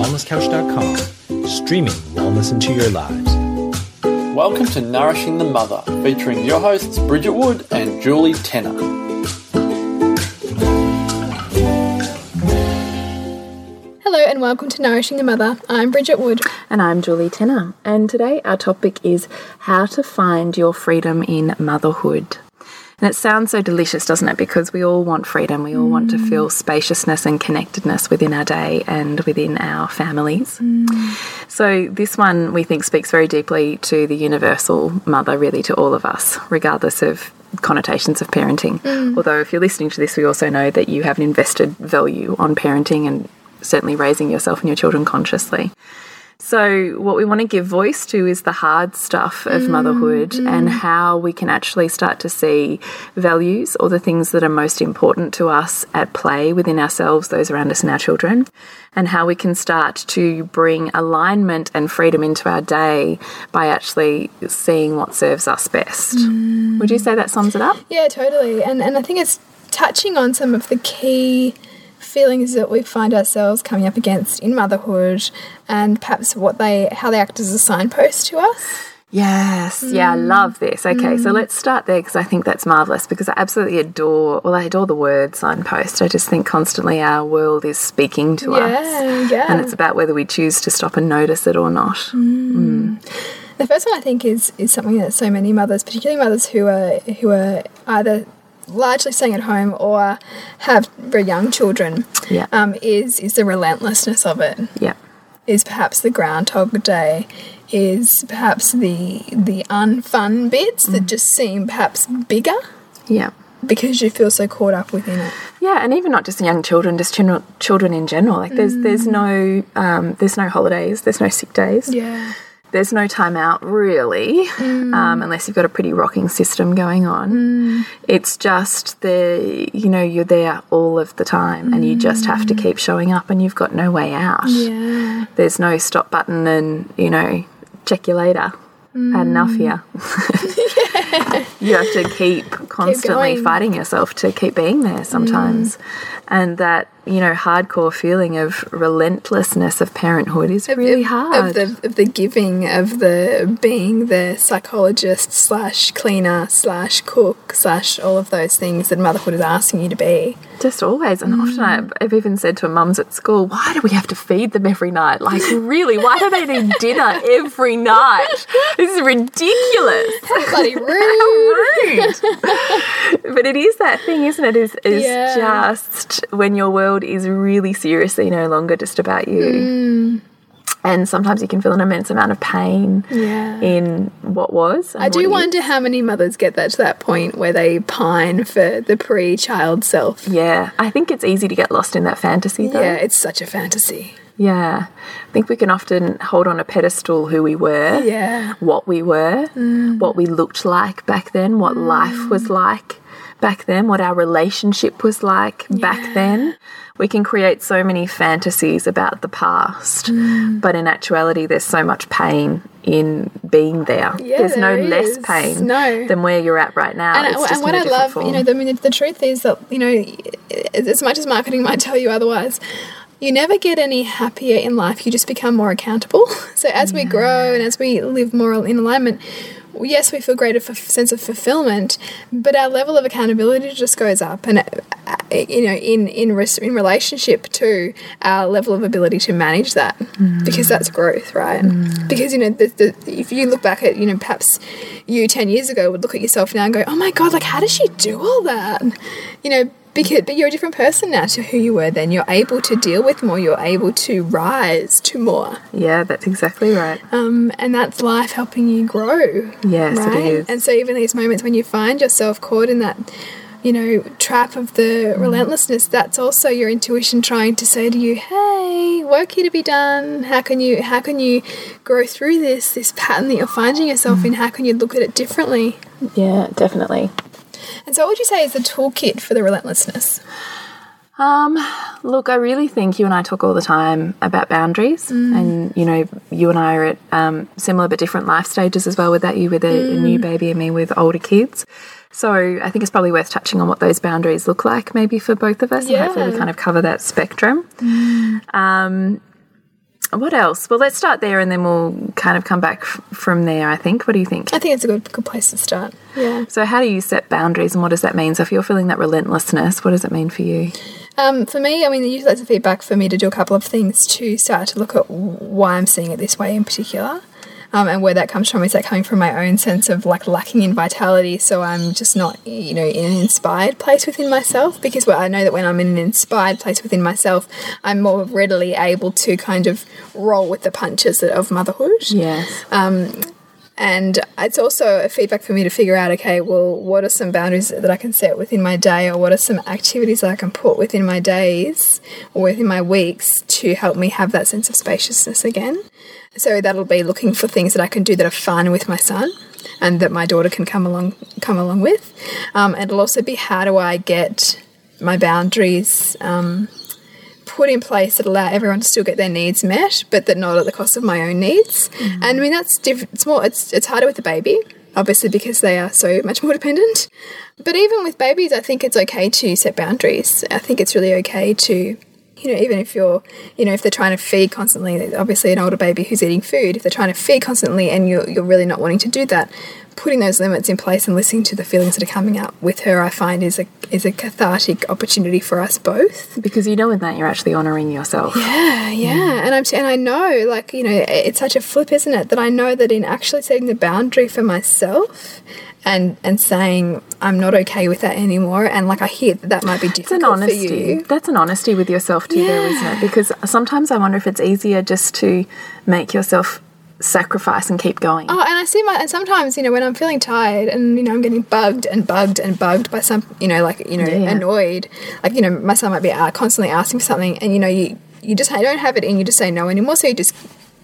wellnesscouch.com, streaming wellness into your lives. Welcome to Nourishing the Mother, featuring your hosts Bridget Wood and Julie Tenner. Hello and welcome to Nourishing the Mother. I'm Bridget Wood. And I'm Julie Tenner. And today our topic is how to find your freedom in motherhood. And it sounds so delicious, doesn't it? Because we all want freedom. We all mm. want to feel spaciousness and connectedness within our day and within our families. Mm. So, this one we think speaks very deeply to the universal mother, really, to all of us, regardless of connotations of parenting. Mm. Although, if you're listening to this, we also know that you have an invested value on parenting and certainly raising yourself and your children consciously. So, what we want to give voice to is the hard stuff of mm, motherhood mm. and how we can actually start to see values or the things that are most important to us at play within ourselves, those around us, and our children, and how we can start to bring alignment and freedom into our day by actually seeing what serves us best. Mm. Would you say that sums it up? Yeah, totally. And, and I think it's touching on some of the key feelings that we find ourselves coming up against in motherhood and perhaps what they how they act as a signpost to us. Yes, mm. yeah, I love this. Okay, mm. so let's start there because I think that's marvelous because I absolutely adore, well, I adore the word signpost. I just think constantly our world is speaking to yeah, us. Yeah. And it's about whether we choose to stop and notice it or not. Mm. mm. The first one I think is is something that so many mothers, particularly mothers who are who are either largely staying at home or have very young children yeah. um, is is the relentlessness of it. Yeah. Is perhaps the groundhog day, is perhaps the the unfun bits mm. that just seem perhaps bigger. Yeah. Because you feel so caught up within it. Yeah, and even not just young children, just general, children in general. Like there's mm. there's no um, there's no holidays, there's no sick days. Yeah there's no time out really, mm. um, unless you've got a pretty rocking system going on. Mm. It's just the, you know, you're there all of the time mm. and you just have to keep showing up and you've got no way out. Yeah. There's no stop button and, you know, check you later. Had enough here. yeah. You have to keep constantly keep fighting yourself to keep being there sometimes. Mm. And that you know, hardcore feeling of relentlessness of parenthood is really hard. Of the, of the giving, of the being the psychologist slash cleaner slash cook slash all of those things that motherhood is asking you to be. Just always. And mm. often I've even said to mums at school, why do we have to feed them every night? Like, really, why do they need dinner every night? This is ridiculous. How bloody rude. rude. but it is that thing, isn't it? Is, is yeah. just when your world world is really seriously no longer just about you. Mm. And sometimes you can feel an immense amount of pain yeah. in what was. I do wonder is. how many mothers get that to that point where they pine for the pre child self. Yeah, I think it's easy to get lost in that fantasy though. Yeah, it's such a fantasy. Yeah. I think we can often hold on a pedestal who we were, yeah. what we were, mm. what we looked like back then, what mm. life was like back then, what our relationship was like yeah. back then. We can create so many fantasies about the past, mm. but in actuality, there's so much pain in being there. Yeah, there's there no is. less pain no. than where you're at right now. And, and what I love, form. you know, the, I mean, the truth is that, you know, as much as marketing might tell you otherwise, you never get any happier in life. You just become more accountable. So as yeah. we grow and as we live more in alignment, yes, we feel greater sense of fulfillment, but our level of accountability just goes up, and uh, you know, in in in relationship to our level of ability to manage that, mm. because that's growth, right? Mm. Because you know, the, the, if you look back at you know, perhaps you ten years ago would look at yourself now and go, oh my god, like how does she do all that? You know, because but you're a different person now to who you were then. You're able to deal with more. You're able to rise to more. Yeah that's exactly right. Um, and that's life helping you grow yes right? it is. And so even these moments when you find yourself caught in that you know trap of the mm. relentlessness that's also your intuition trying to say to you hey work here to be done. How can you how can you grow through this this pattern that you're finding yourself mm. in how can you look at it differently? Yeah definitely and so, what would you say is the toolkit for the relentlessness? Um, look, I really think you and I talk all the time about boundaries, mm. and you know, you and I are at um, similar but different life stages as well. With that, you with a, mm. a, new baby, and me with older kids. So I think it's probably worth touching on what those boundaries look like, maybe for both of us, yeah. and hopefully we kind of cover that spectrum. Mm. Um, what else? Well, let's start there and then we'll kind of come back from there, I think. What do you think? I think it's a good good place to start. Yeah. So, how do you set boundaries and what does that mean? So, if you're feeling that relentlessness, what does it mean for you? Um, for me, I mean, use lots of feedback for me to do a couple of things to start to look at why I'm seeing it this way in particular. Um, and where that comes from is that coming from my own sense of like lacking in vitality. So i'm just not you know in an inspired place within myself because well, i know that when i'm in an inspired place within myself i'm more readily able to kind of roll with the punches of motherhood. Yes. and it's also a feedback for me to figure out okay well what are some boundaries that i can set within my day or what are some activities that i can put within my days or within my weeks to help me have that sense of spaciousness again so that'll be looking for things that i can do that are fun with my son and that my daughter can come along come along with um, it'll also be how do i get my boundaries um, put in place that allow everyone to still get their needs met, but that not at the cost of my own needs. And I mean that's different. It's more. It's it's harder with the baby, obviously because they are so much more dependent. But even with babies, I think it's okay to set boundaries. I think it's really okay to. You know, even if you're, you know, if they're trying to feed constantly, obviously an older baby who's eating food, if they're trying to feed constantly and you're, you're really not wanting to do that, putting those limits in place and listening to the feelings that are coming up with her, I find is a is a cathartic opportunity for us both. Because you know, in that, you're actually honoring yourself. Yeah, yeah, mm. and I'm and I know, like you know, it's such a flip, isn't it? That I know that in actually setting the boundary for myself. And, and saying I'm not okay with that anymore, and like I hear that that might be It's an difficult for you. That's an honesty with yourself too, though, isn't it? Because sometimes I wonder if it's easier just to make yourself sacrifice and keep going. Oh, and I see my and sometimes you know when I'm feeling tired and you know I'm getting bugged and bugged and bugged by some you know like you know Yeah, yeah. annoyed like you know my son might be uh, constantly asking for something and you know you you just don't have it in you just say no anymore so you just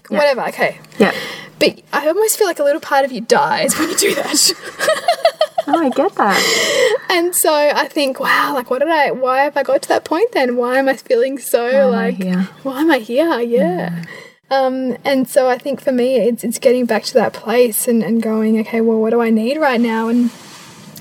whatever okay Yeah. But I almost feel like a little part of you dies when you do that Oh, I get that. and so I think wow like what did I why have I got to that point then why am I feeling so I like why am I here yeah. Um, and so I think for me, it's, it's getting back to that place and, and going, okay, well, what do I need right now? And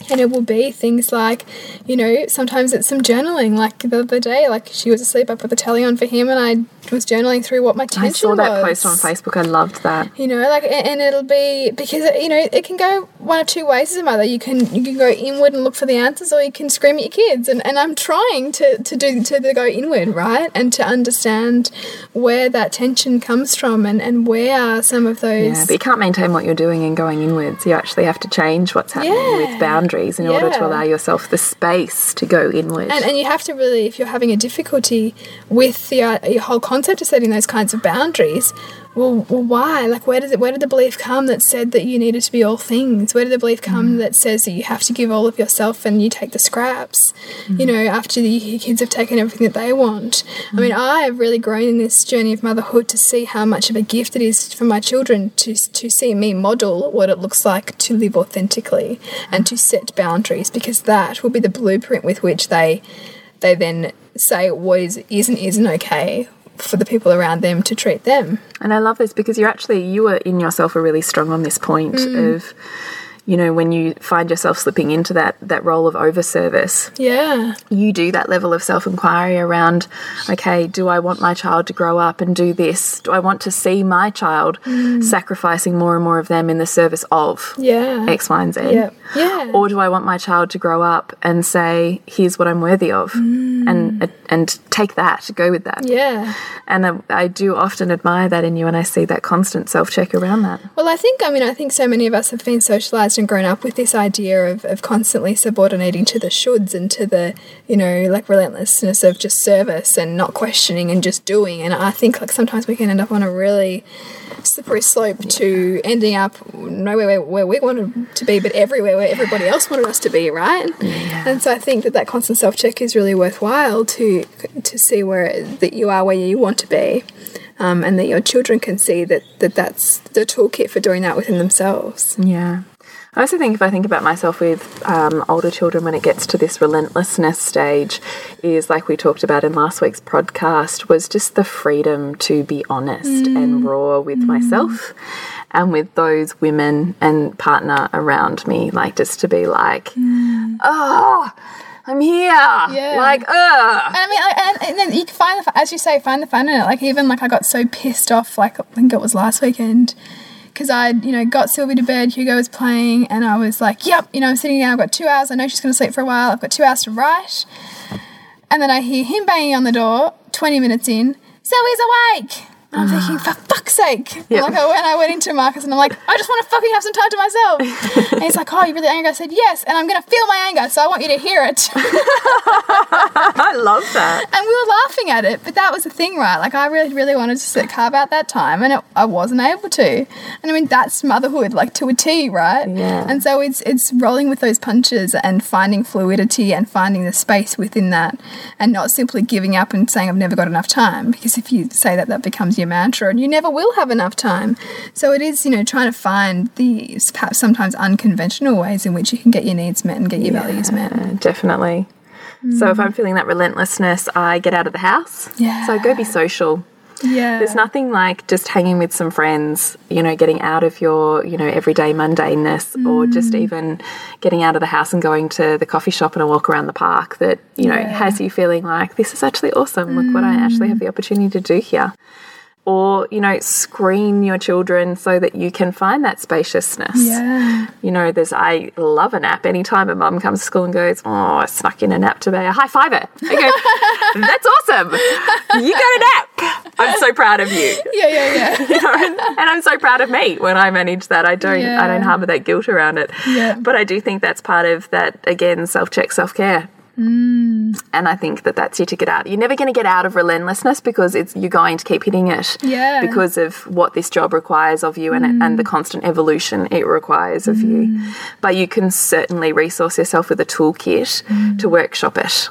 and it will be things like, you know, sometimes it's some journaling. Like the other day, like she was asleep, I put the telly on for him, and I was journaling through what my tension was. I saw that was. post on Facebook. I loved that. You know, like, and it'll be because you know it can go one of two ways as a mother. You can you can go inward and look for the answers, or you can scream at your kids. And, and I'm trying to to do to the go inward, right, and to understand where that tension comes from, and and where are some of those. Yeah, but you can't maintain what you're doing and going inwards. You actually have to change what's happening Yeah. with boundaries in order to allow yourself the space to go inward. And, and you have to really, if you're having a difficulty with the uh, your whole concept of setting those kinds of boundaries, well, well, why? Like, where does it? Where did the belief come that said that you needed to be all things? Where did the belief come mm. that says that you have to give all of yourself and you take the scraps? You mm. know, after the kids have taken everything that they want. I mean, mm. I have really grown in this journey of motherhood to see how much of a gift it is for my children to to see me model what it looks like to live authentically and to set boundaries because that will be the blueprint with which they they then say what is is and isn't okay for the people around them to treat them. And I love this because you're actually you are in yourself are really strong on this point Mm. of you know when you find yourself slipping into that that role of over service Yeah. you do that level of self inquiry around okay do I want my child to grow up and do this do I want to see my child Mm. sacrificing more and more of them in the service of Yeah. X Y and Z Yeah. Yeah. or do I want my child to grow up and say here's what I'm worthy of and and take that go with that Mm. yeah. and I, I do often admire that in you, and I see that constant self check around that. Well, I think, I mean, I think so many of us have been socialized and grown up with this idea of, of constantly subordinating to the shoulds and to the, you know, like relentlessness of just service and not questioning and just doing. And I think, like, sometimes we can end up on a really slippery slope to ending up nowhere where, where we wanted to be, but everywhere where everybody else wanted us to be, right? And so I think that that constant self check is really worthwhile to to see where that you are where you want to be, um, and that your children can see that, that that's the toolkit for doing that within themselves. Yeah. I also think if I think about myself with um, older children when it gets to this relentlessness stage, is like we talked about in last week's podcast, was just the freedom to be honest mm. and raw with mm. myself and with those women and partner around me. Like just to be like, oh, I'm here. Yeah. Like, ugh. And I mean, I, and, and then you can find the, as you say, find the fun in it. Like even like I got so pissed off, like I think it was last weekend, because I, you know, got Sylvie to bed. Hugo was playing, and I was like, "Yep, you know, I'm sitting down. I've got two hours. I know she's going to sleep for a while. I've got two hours to write." And then I hear him banging on the door. Twenty minutes in, Zoe's awake. And I'm ah. thinking, for fuck's sake. Yep. Like I went, I went into Marcus and I'm like, I just want to fucking have some time to myself. and he's like, Oh, you're really angry? I said, Yes, and I'm gonna feel my anger, so I want you to hear it. I love that. And we were laughing at it, but that was the thing, right? Like, I really, really wanted to sit, carve out that time, and it, I wasn't able to. And I mean, that's motherhood, like to a T, right? Yeah. And so it's it's rolling with those punches and finding fluidity and finding the space within that, and not simply giving up and saying I've never got enough time. Because if you say that, that becomes your mantra, and you never will have enough time. So it is, you know, trying to find the perhaps sometimes unconventional ways in which you can get your needs met and get your values met. Definitely. So if I'm feeling that relentlessness, I get out of the house. Yeah. So I go be social. Yeah. There's nothing like just hanging with some friends, you know, getting out of your, you know, everyday mundaneness or just Mm. even getting out of the house and going to the coffee shop and a walk around the park that, you know, Yeah. has you feeling like this is actually awesome. Look what I actually Mm. have the opportunity to do here. Or, you know, screen your children so that you can find that spaciousness. Yeah. You know, there's I love a nap. Anytime a mum comes to school and goes, Oh, I snuck in a nap today, I high five her. I go, That's awesome. You got a nap. I'm so proud of you. Yeah, yeah, yeah. You know, and, and I'm so proud of me when I manage that. I don't I don't harbour that guilt around it. Yeah. But I do think that's part of that again, self check, self care. Mm. And I think that that's your ticket out. You're never going to get out of relentlessness because it's you're going to keep hitting it. Yeah. Mm. Because of what this job requires of you and and the constant evolution it requires of you. But you can certainly resource yourself with a toolkit Mm. to workshop it.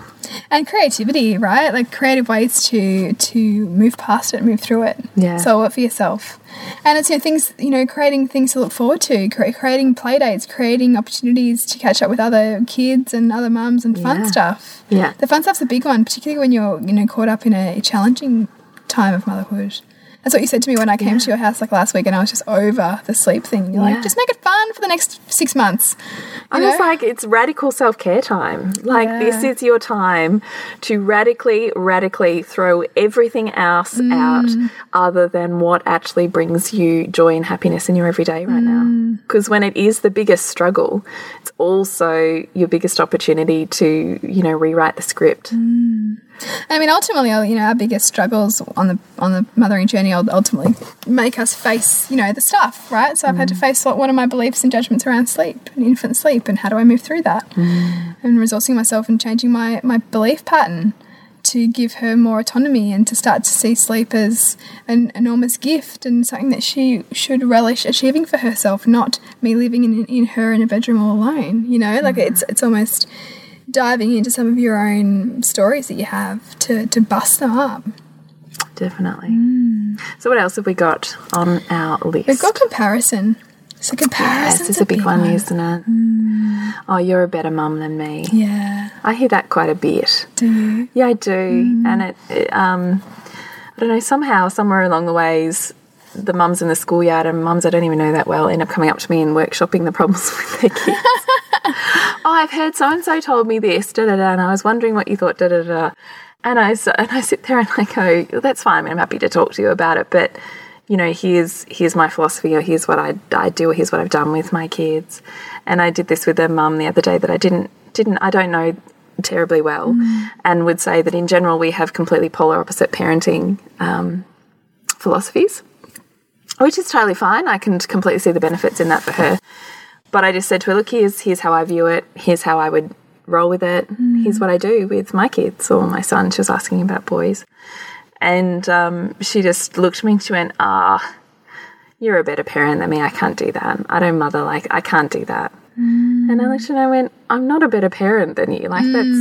And creativity, right? Like creative ways to to move past it, move through it. Yeah. Solve it for yourself. And it's you know things you know creating things to look forward to, cre- creating play dates, creating opportunities to catch up with other kids and other mums and fun Yeah. stuff. Yeah. The fun stuff's a big one, particularly when you're you know caught up in a challenging time of motherhood. That's what you said to me when I came to your house like last week, and I was just over the sleep thing. You're Yeah. like, just make it fun for the next six months. I You was like, it's radical self care time. Like, this is your time to radically, radically throw everything else Mm. out other than what actually brings you joy and happiness in your everyday right now. Mm. Because when it is the biggest struggle, it's also your biggest opportunity to, you know, rewrite the script. Mm. I mean, ultimately, uh, you know, our biggest struggles on the on the mothering journey will ultimately make us face, you know, the stuff, right? So I've had to mm. face what, what are my beliefs and judgments around sleep and infant sleep, and how do I move through that? Mm. And resourcing myself and changing my my belief pattern to give her more autonomy and to start to see sleep as an enormous gift and something that she should relish achieving for herself, not me living in in her in a bedroom all alone. You know, like mm. it's it's almost diving into some of your own stories that you have to, to bust them up. Definitely. So, what else have we got on our list? Mm. We've got comparison. So comparison Yes, it's a big one, isn't it? Oh, you're a better mum than me. Yeah. I hear that quite a bit. Do you? Yeah, I do. And it, it, um, I don't know, somehow, somewhere along the ways, the mums in the schoolyard and mums I don't even know that well end up coming up to me and workshopping the problems with their kids. oh, I've heard so and so told me this, da da da, and I was wondering what you thought, da da da. And I, and I sit there and I go, that's fine. I mean, I'm happy to talk to you about it, but you know, here's here's my philosophy, or here's what I, I do, or here's what I've done with my kids. And I did this with a mum the other day that I didn't didn't I don't know terribly well, and would say that in general we have completely polar opposite parenting um, philosophies, which is totally fine. I can completely see the benefits in that for her. But I just said to her, look, here's here's how I view it. Here's how I would roll with it. Here's what I do with my kids or my son. She was asking about boys. And um, she just looked at me and she went, ah, you're a better parent than me. I can't do that. I don't mother like, I can't do that. And I looked at her and I went, I'm not a better parent than you. Like, that's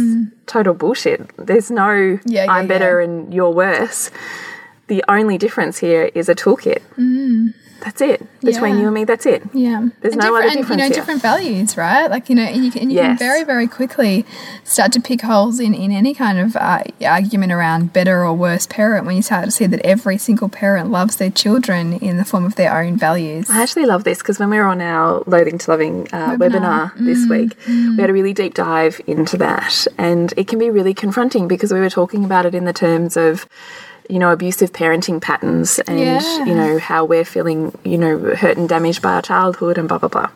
total bullshit. There's no, Yeah, yeah, I'm better yeah. and you're worse. The only difference here is a toolkit. That's it. Between Yeah. you and me, that's it. Yeah, There's and no other different- and, difference You know, here. different values, right? Like you know, and you can, and you Yes. can very, very quickly start to pick holes in in any kind of uh, argument around better or worse parent when you start to see that every single parent loves their children in the form of their own values. I actually love this because when we were on our Loathing to Loving uh, webinar, Webinar. this Mm, week, we had a really deep dive into that. And it can be really confronting because we were talking about it in the terms of, you know, abusive parenting patterns and, Yeah. you know, how we're feeling, you know, hurt and damaged by our childhood and blah, blah, blah.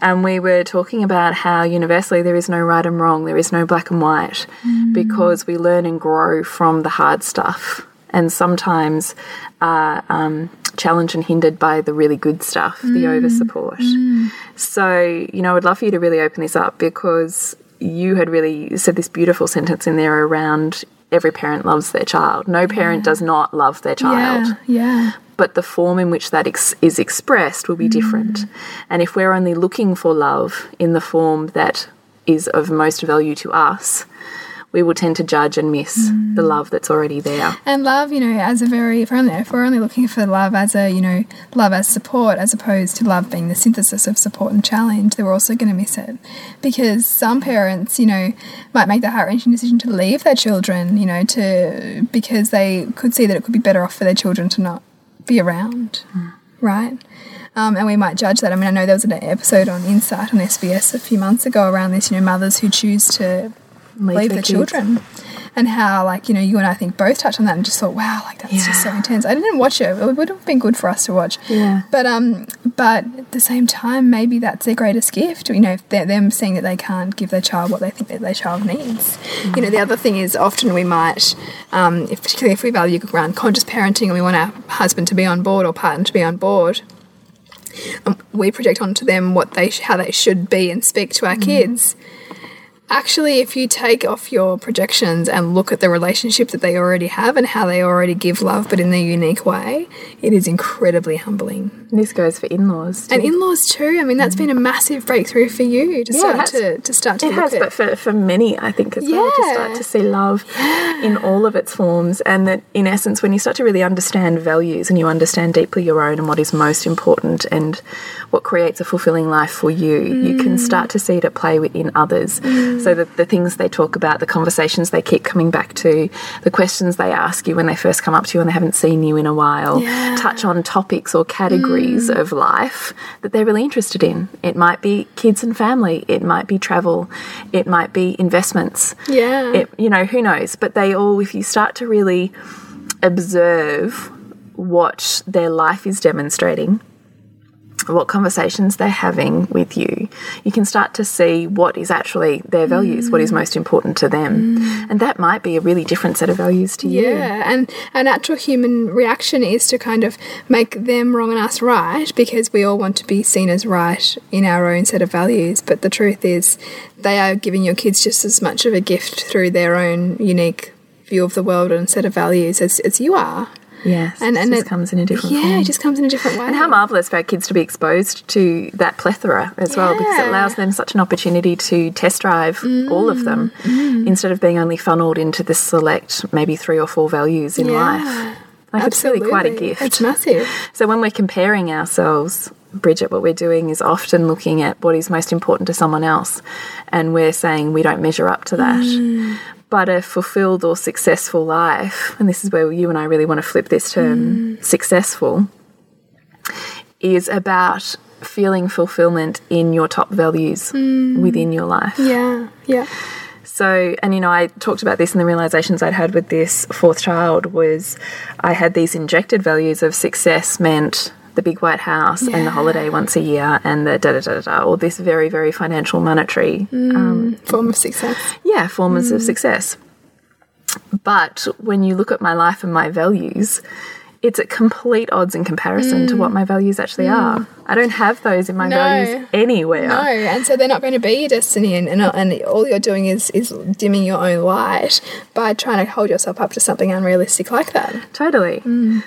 And we were talking about how universally there is no right and wrong, there is no black and white, mm. because we learn and grow from the hard stuff. And sometimes are um, challenged and hindered by the really good stuff, the mm. over support. Mm. So, you know, I'd love for you to really open this up because you had really said this beautiful sentence in there around every parent loves their child. No parent does not love their child Yeah, yeah, but the form in which that ex is expressed will be mm. different. And if we're only looking for love in the form that is of most value to us, we will tend to judge and miss the love that's already there. and love, you know, as a very if we're only if we're only looking for love as a you know love as support as opposed to love being the synthesis of support and challenge, then we're also going to miss it because some parents, you know, might make the heart wrenching decision to leave their children, you know, to because they could see that it could be better off for their children to not be around, right? Um, and we might judge that. I mean, I know there was an episode on Insight on SBS a few months ago around this, you know, mothers who choose to leave their kids. children. And how, like, you know, you and I think both touched on that and just thought, wow, like that's just so intense. I didn't watch it. It would have been good for us to watch. Yeah. But um, but at the same time, maybe that's their greatest gift. You know, them seeing that they can't give their child what they think that their child needs. You know, the other thing is often we might, um, if particularly if we value around conscious parenting and we want our husband to be on board or partner to be on board, um, we project onto them what they sh- how they should be and speak to our kids. Actually, if you take off your projections and look at the relationship that they already have and how they already give love, but in their unique way, it is incredibly humbling. And this goes for in-laws. And in-laws too. I mean, that's been a massive breakthrough for you to Yeah, start to to start to It has, at. but for, for many, I think as well, to start to see love in all of its forms. And that, in essence, when you start to really understand values and you understand deeply your own and what is most important and what creates a fulfilling life for you, you Mm. can start to see it at play within others. So that the things they talk about, the conversations they keep coming back to, the questions they ask you when they first come up to you and they haven't seen you in a while, Yeah. Mm. touch on topics or categories of life that they're really interested in. It might be kids and family, it might be travel, it might be investments. Yeah. It, you know, who knows? But they all, if you start to really observe what their life is demonstrating, what conversations they're having with you, you can start to see what is actually their values, what is most important to them. Mm. And that might be a really different set of values to you. Yeah, and a natural human reaction is to kind of make them wrong and us right because we all want to be seen as right in our own set of values. But the truth is, they are giving your kids just as much of a gift through their own unique view of the world and set of values as, as you are. Yes. And and it comes in a different way. yeah, form. it just comes in a different way. And how marvellous for our kids to be exposed to that plethora as well, because it allows them such an opportunity to test drive all of them mm. Mm. instead of being only funneled into the select, maybe three or four values in Yeah. life. Like it's really quite a Absolutely. gift. It's massive. So when we're comparing ourselves, Bridget, what we're doing is often looking at what is most important to someone else, and we're saying we don't measure up to that. Mm. But a fulfilled or successful life, and this is where you and I really want to flip this term mm. successful, is about feeling fulfillment in your top values mm. within your life. Yeah, yeah. So, and you know, I talked about this and the realizations I'd had with this fourth child was I had these injected values of success meant the big white house and the holiday once a year and the da da da da da, all this very, very financial, monetary, mm, um, Form of success. yeah, forms of mm. success. But when you look at my life and my values, it's at complete odds in comparison to what mm. my values actually are. I don't have those in my No. values anywhere. No, and so they're not going to be your destiny, and, and, and all you're doing is, is dimming your own light by trying to hold yourself up to something unrealistic like that. Totally.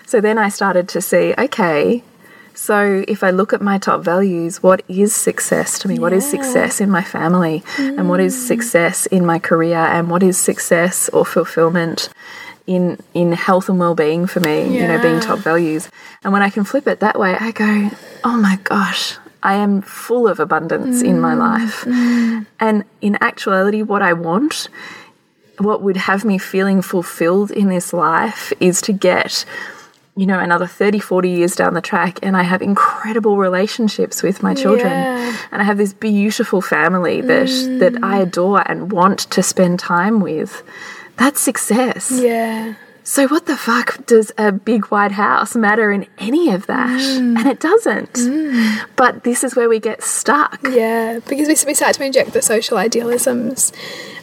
So then I started to see, okay, so if I look at my top values, what is success to me? What is success in my family? And what is mm. success in my career? And what is success or fulfillment in in health and well-being for me you know being top values? And when i can flip it that way i go oh my gosh i am full of abundance in my mm. life. Mm. And in actuality what i want what would have me feeling fulfilled in this life is to get you know another 30 40 years down the track and i have incredible relationships with my children. Yeah. and i have this beautiful family that mm. that i adore and want to spend time with. That's success. Yeah. so what the fuck does a big white house matter in any of that? Mm. And it doesn't. Mm. But this is where we get stuck. Yeah, because we, we start to inject the social idealisms,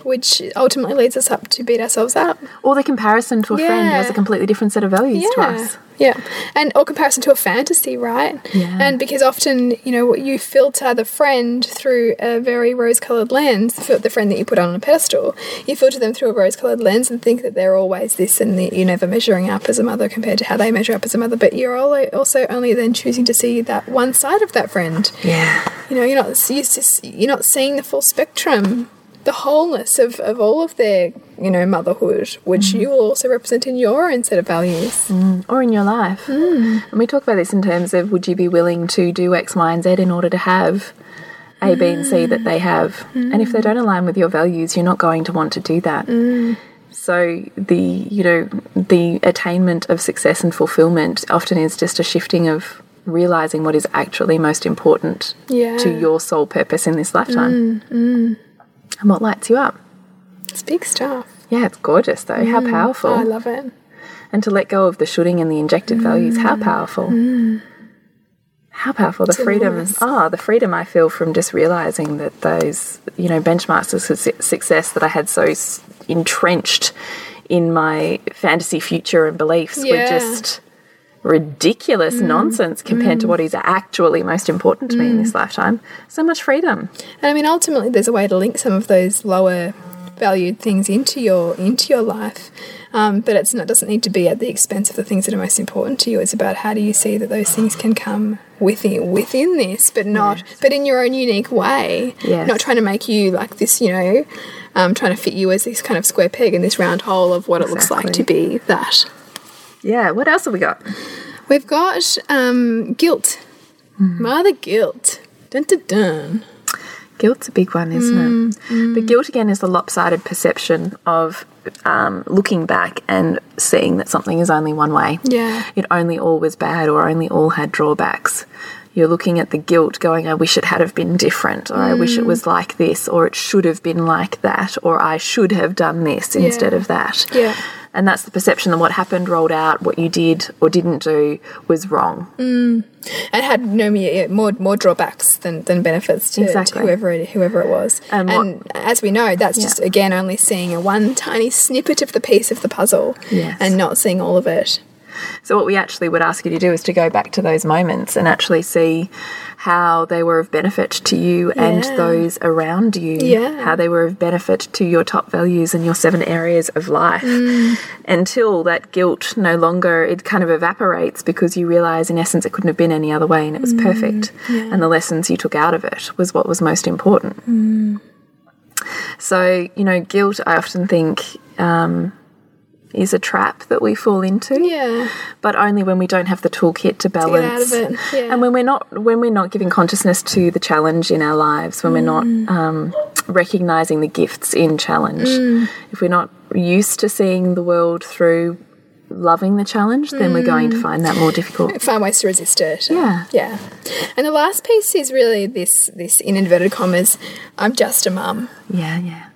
which ultimately leads us up to beat ourselves up. or the comparison to a friend who has a completely different set of values to us yeah, and or comparison to a fantasy, right? Yeah. And because often, you know, you filter the friend through a very rose-colored lens, the the friend that you put on a pedestal, you filter them through a rose-colored lens and think that they're always this, and that you're never measuring up as a mother compared to how they measure up as a mother. But you're also only then choosing to see that one side of that friend. yeah You know, you're not you're, just, you're not seeing the full spectrum, the wholeness of, of all of their you know motherhood, which you will also represent in your own set of values. or in your life. Hmm. And we talk about this in terms of would you be willing to do X, Y, and Z in order to have A, B, and C that they have? And if they don't align with your values, you're not going to want to do that. Hmm. So the you know the attainment of success and fulfillment often is just a shifting of realizing what is actually most important Yeah. to your sole purpose in this lifetime Hmm, and what lights you up. It's big stuff. Yeah, it's gorgeous though. How powerful. Oh, I love it. and to let go of the shooting and the injected values how Mm. powerful how powerful the freedom enormous. ah the freedom i feel from just realizing that those you know benchmarks of su- success that i had so entrenched in my fantasy future and beliefs were Yeah. Mm. just ridiculous nonsense compared to what is actually most important to me in this lifetime so much freedom And I mean, ultimately, there's a way to link some of those lower valued things into your into your life, um, but it's not doesn't need to be at the expense of the things that are most important to you. It's about how do you see that those things can come within within this, but not but in your own unique way. Yes. Not trying to make you like this, you know, um, trying to fit you as this kind of square peg in this round hole of what it looks like to be that. Yeah what else have we got We've got um, guilt, mother guilt. Dun dun dun. Guilt's a big one, isn't Mm, it? But guilt again is the lopsided perception of um, looking back and seeing that something is only one way. Yeah. It only all was bad or only all had drawbacks. You're looking at the guilt going, I wish it had have been different, or I wish it Mm. was like this, or it should have been like that, or I should have done this instead of that. Yeah. And that's the perception that what happened, rolled out, what you did or didn't do was wrong. Mm. and had no more more drawbacks than, than benefits to, Exactly. to whoever it, whoever it was. And And, as we know, that's just again only seeing a one tiny snippet of the piece of the puzzle, Yes. and not seeing all of it. So, what we actually would ask you to do is to go back to those moments and actually see how they were of benefit to you and those around you. Yeah. How they were of benefit to your top values and your seven areas of life. Mm. Until that guilt no longer, it kind of evaporates because you realize, in essence, it couldn't have been any other way and it was Mm. perfect. And the lessons you took out of it was what was most important. Mm. So, you know, guilt, I often think, um, is a trap that we fall into Yeah, but only when we don't have the toolkit to to balance get out of it. Yeah. and when we're not when we're not giving consciousness to the challenge in our lives when we're not Mm. um, recognizing the gifts in challenge Mm. if we're not used to seeing the world through loving the challenge then we're going to find that more difficult find ways to resist it. Yeah. yeah. And the last piece is really this this in inverted commas. I'm just a mum. yeah yeah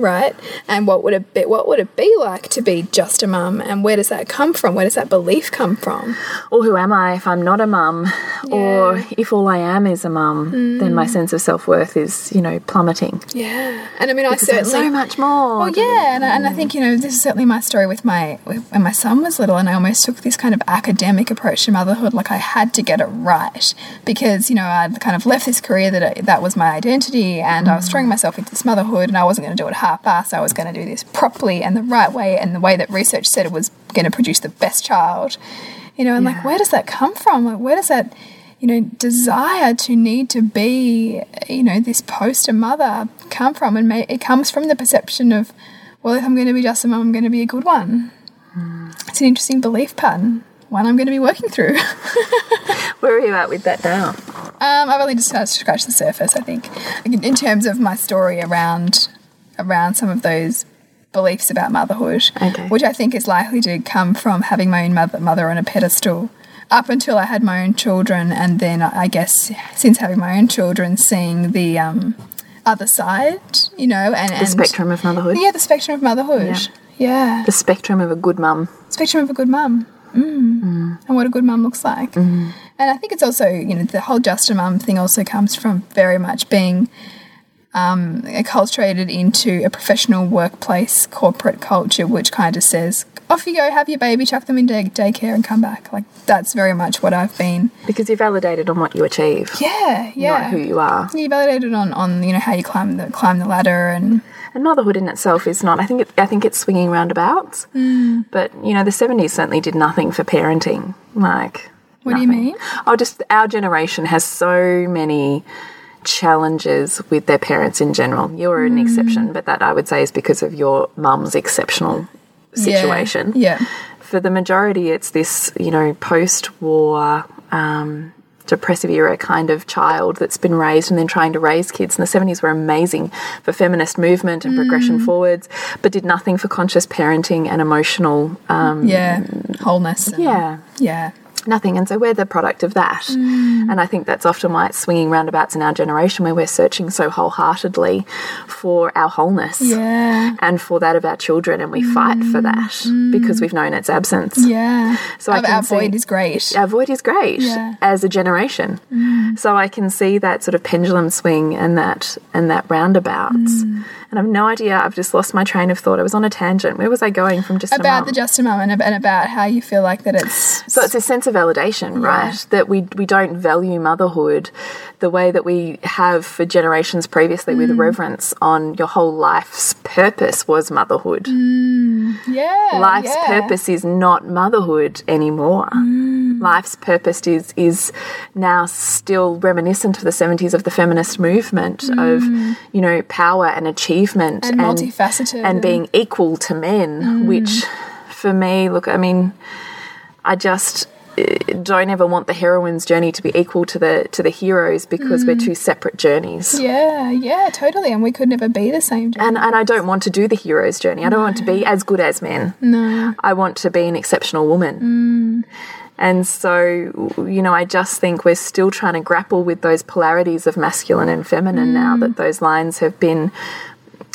right? And what would it be? What would it be like to be just a mum? And where does that come from? Where does that belief come from? or who am I if I'm not a mum? Or Yeah. Mm. if all I am is a mum, then my sense of self worth is, you know, plummeting. Yeah, and I mean, I Because there's certainly so much more. Well, yeah, and I, and I think you know this is certainly my story with my when my son was little, and I almost took this kind of academic approach to motherhood, like I had to get it right because you know I'd kind of left this career that I, that was my identity, and I was throwing myself into this motherhood, and I wasn't going to do it half-assed. I was going to do this properly and the right way, and the way that research said it was going to produce the best child. You know, and like where does that come from? Like where does that you know, desire to need to be, you know, this poster mother come from? And may, it comes from the perception of, well, if I'm going to be just a mum, I'm going to be a good one. it's an interesting belief pattern, one I'm going to be working through. Where are you at with that now? Um, I've only just started to scratch the surface. I think, in in terms of my story around around some of those beliefs about motherhood, Okay. which I think is likely to come from having my own mother, mother on a pedestal up until I had my own children, and then I guess since having my own children, seeing the um, other side, you know, and, The and spectrum of motherhood. yeah, the spectrum of motherhood. Yeah, The spectrum of a good mum. spectrum of a good mum. Mm. And what a good mum looks like. And I think it's also, you know, the whole just a mum thing also comes from very much being um, acculturated into a professional workplace corporate culture, which kind of says, off you go, have your baby, chuck them in day daycare and come back. Like, that's very much what I've been. Because you're validated on what you achieve, Yeah, yeah. not who you are. you validated on, on you know how you climb the climb the ladder and And motherhood in itself is not. I think it, I think it's swinging roundabouts. Mm. But you know, the seventies certainly did nothing for parenting. Like, What do you mean? Oh, just our generation has so many challenges with their parents in general. You're Mm. an exception, but that I would say is because of your mum's exceptional situation. Yeah. For the majority, it's this, you know, post-war. Um, depressive era kind of child that's been raised and then trying to raise kids. And the 70s were amazing for feminist movement and progression Mm. forwards, but did nothing for conscious parenting and emotional, um, Yeah. Wholeness. yeah, Yeah. Nothing. And so we're the product of that. Mm. And I think that's often why it's swinging roundabouts in our generation where we're searching so wholeheartedly for our wholeness. Yeah. And for that of our children, and we fight for mm. that because mm. we've known its absence. Yeah. So I our, our void is great. Our void is great Yeah. as a generation. Mm. So I can see that sort of pendulum swing and that and that roundabouts. And I've no idea. I've just lost my train of thought. I was on a tangent. Where was I going from? Just a about the just a mum and, and about how you feel like that it's So it's a sense of validation, right? That we we don't value motherhood the way that we have for generations previously with mm. reverence on your whole life's purpose was motherhood. Mm. yeah Life's yeah. purpose is not motherhood anymore. Mm. Life's purpose is is now still reminiscent of the 70s of the feminist movement mm. of you know power and achievement and multifaceted and being equal to men, mm. which for me, look, I mean, I just uh, don't ever want the heroine's journey to be equal to the to the heroes because we're mm. two separate journeys. yeah yeah totally and we could never be the same And and I don't want to do the hero's journey. I don't want to be as good as men. no I want to be an exceptional woman. And so, you know, I just think we're still trying to grapple with those polarities of masculine and feminine now mm. that those lines have been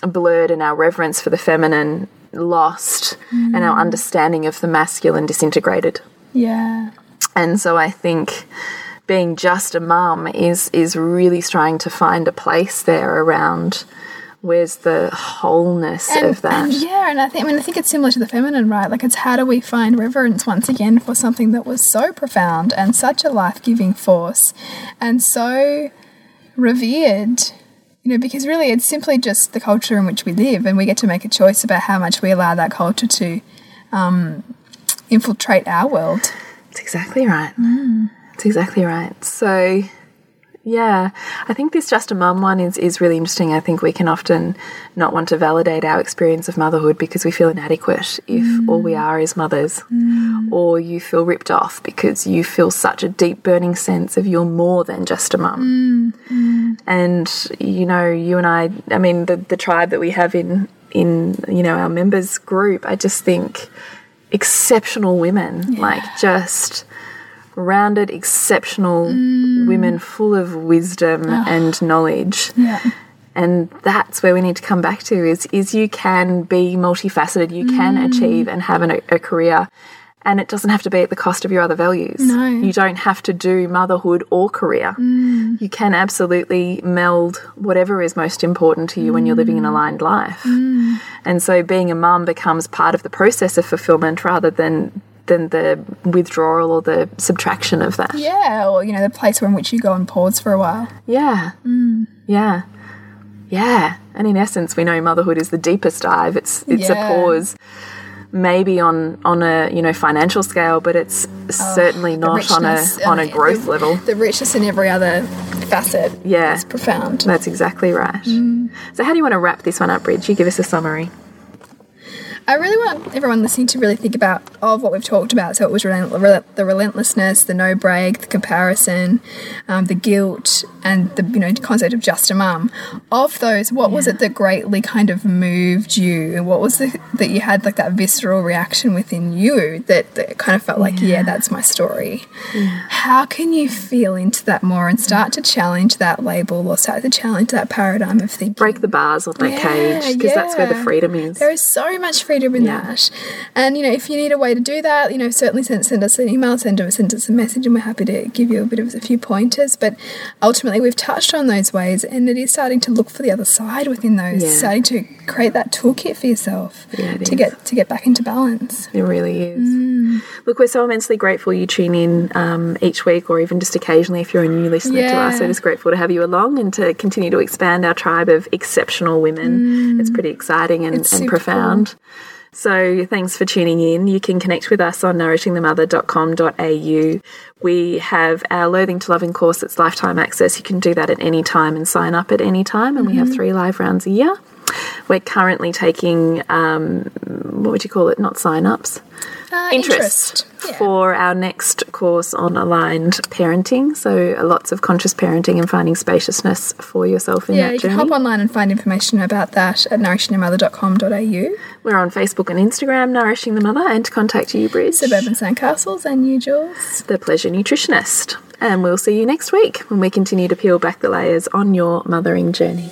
blurred and our reverence for the feminine lost and our mm. understanding of the masculine disintegrated. yeah. And so I think being just a mum is is really trying to find a place there around where's the wholeness of that. and yeah and I think I mean I think it's similar to the feminine right like it's how do we find reverence once again for something that was so profound and such a life-giving force and so revered you know because really it's simply just the culture in which we live and we get to make a choice about how much we allow that culture to um, infiltrate our world That's exactly right. That's exactly right. So, yeah, I think this just a mum one is, is really interesting. I think we can often not want to validate our experience of motherhood because we feel inadequate if mm. all we are is mothers, mm. or you feel ripped off because you feel such a deep burning sense of you're more than just a mum. Mm. And you know, you and I, I mean, the the tribe that we have in in you know our members group, I just think exceptional women, like just rounded, exceptional mm. women full of wisdom ah. and knowledge. yeah And that's where we need to come back to is is you can be multifaceted, you can mm. achieve and have an, a career. And it doesn't have to be at the cost of your other values. No. You don't have to do motherhood or career. Mm. You can absolutely meld whatever is most important to you when you're living an aligned life. And so being a mum becomes part of the process of fulfillment rather than than the withdrawal or the subtraction of that. yeah or you know the place in which you go and pause for a while Yeah. Yeah. Yeah. And in essence, we know motherhood is the deepest dive. It's it's Yeah. a pause maybe on on a, you know, financial scale, but it's certainly the not on a on a growth the, level. The richness in every other facet Yeah. is profound. That's exactly right. Mm. So how do you want to wrap this one up, Bridge? You give us a summary. I really want everyone listening to really think about of what we've talked about. So it was the relentlessness, the no break, the comparison, um, the guilt, and the you know concept of just a mum. Of those, what yeah. was it that greatly kind of moved you? And what was the that you had like that visceral reaction within you that, that kind of felt like, yeah, yeah that's my story. Yeah. How can you feel into that more and start to challenge that label or start to challenge that paradigm of thinking? Break the bars of that cage because that's where the freedom is. There is so much freedom in that. And you know, if you need a way to do that, you know, certainly send, send us an email, send us, send us a message, and we're happy to give you a bit of a few pointers. But ultimately, we've touched on those ways, and it is starting to look for the other side within those, yeah. starting to create that toolkit for yourself yeah, to is. get to get back into balance. It really is. Mm. Look, we're so immensely grateful you tune in um, each week, or even just occasionally if you're a new listener yeah. to us. We're just grateful to have you along and to continue to expand our tribe of exceptional women. Mm. It's pretty exciting and, and profound. Cool. So thanks for tuning in. You can connect with us on nourishingthemother.com.au. We have our Loathing to Loving course that's lifetime access. You can do that at any time and sign up at any time. And mm -hmm. we have mm-hmm. three live rounds a year. We're currently taking, um, what would you call it? Not sign ups. Uh, interest, interest. Yeah. for our next course on aligned parenting. So lots of conscious parenting and finding spaciousness for yourself in yeah, that you journey. can hop online and find information about that at nourishingthemother.com.au. We're on Facebook and Instagram, Nourishing the Mother, and to contact you, Bridge. Suburban Sandcastles and you, Jules. The Pleasure Nutritionist. And we'll see you next week when we continue to peel back the layers on your mothering journey.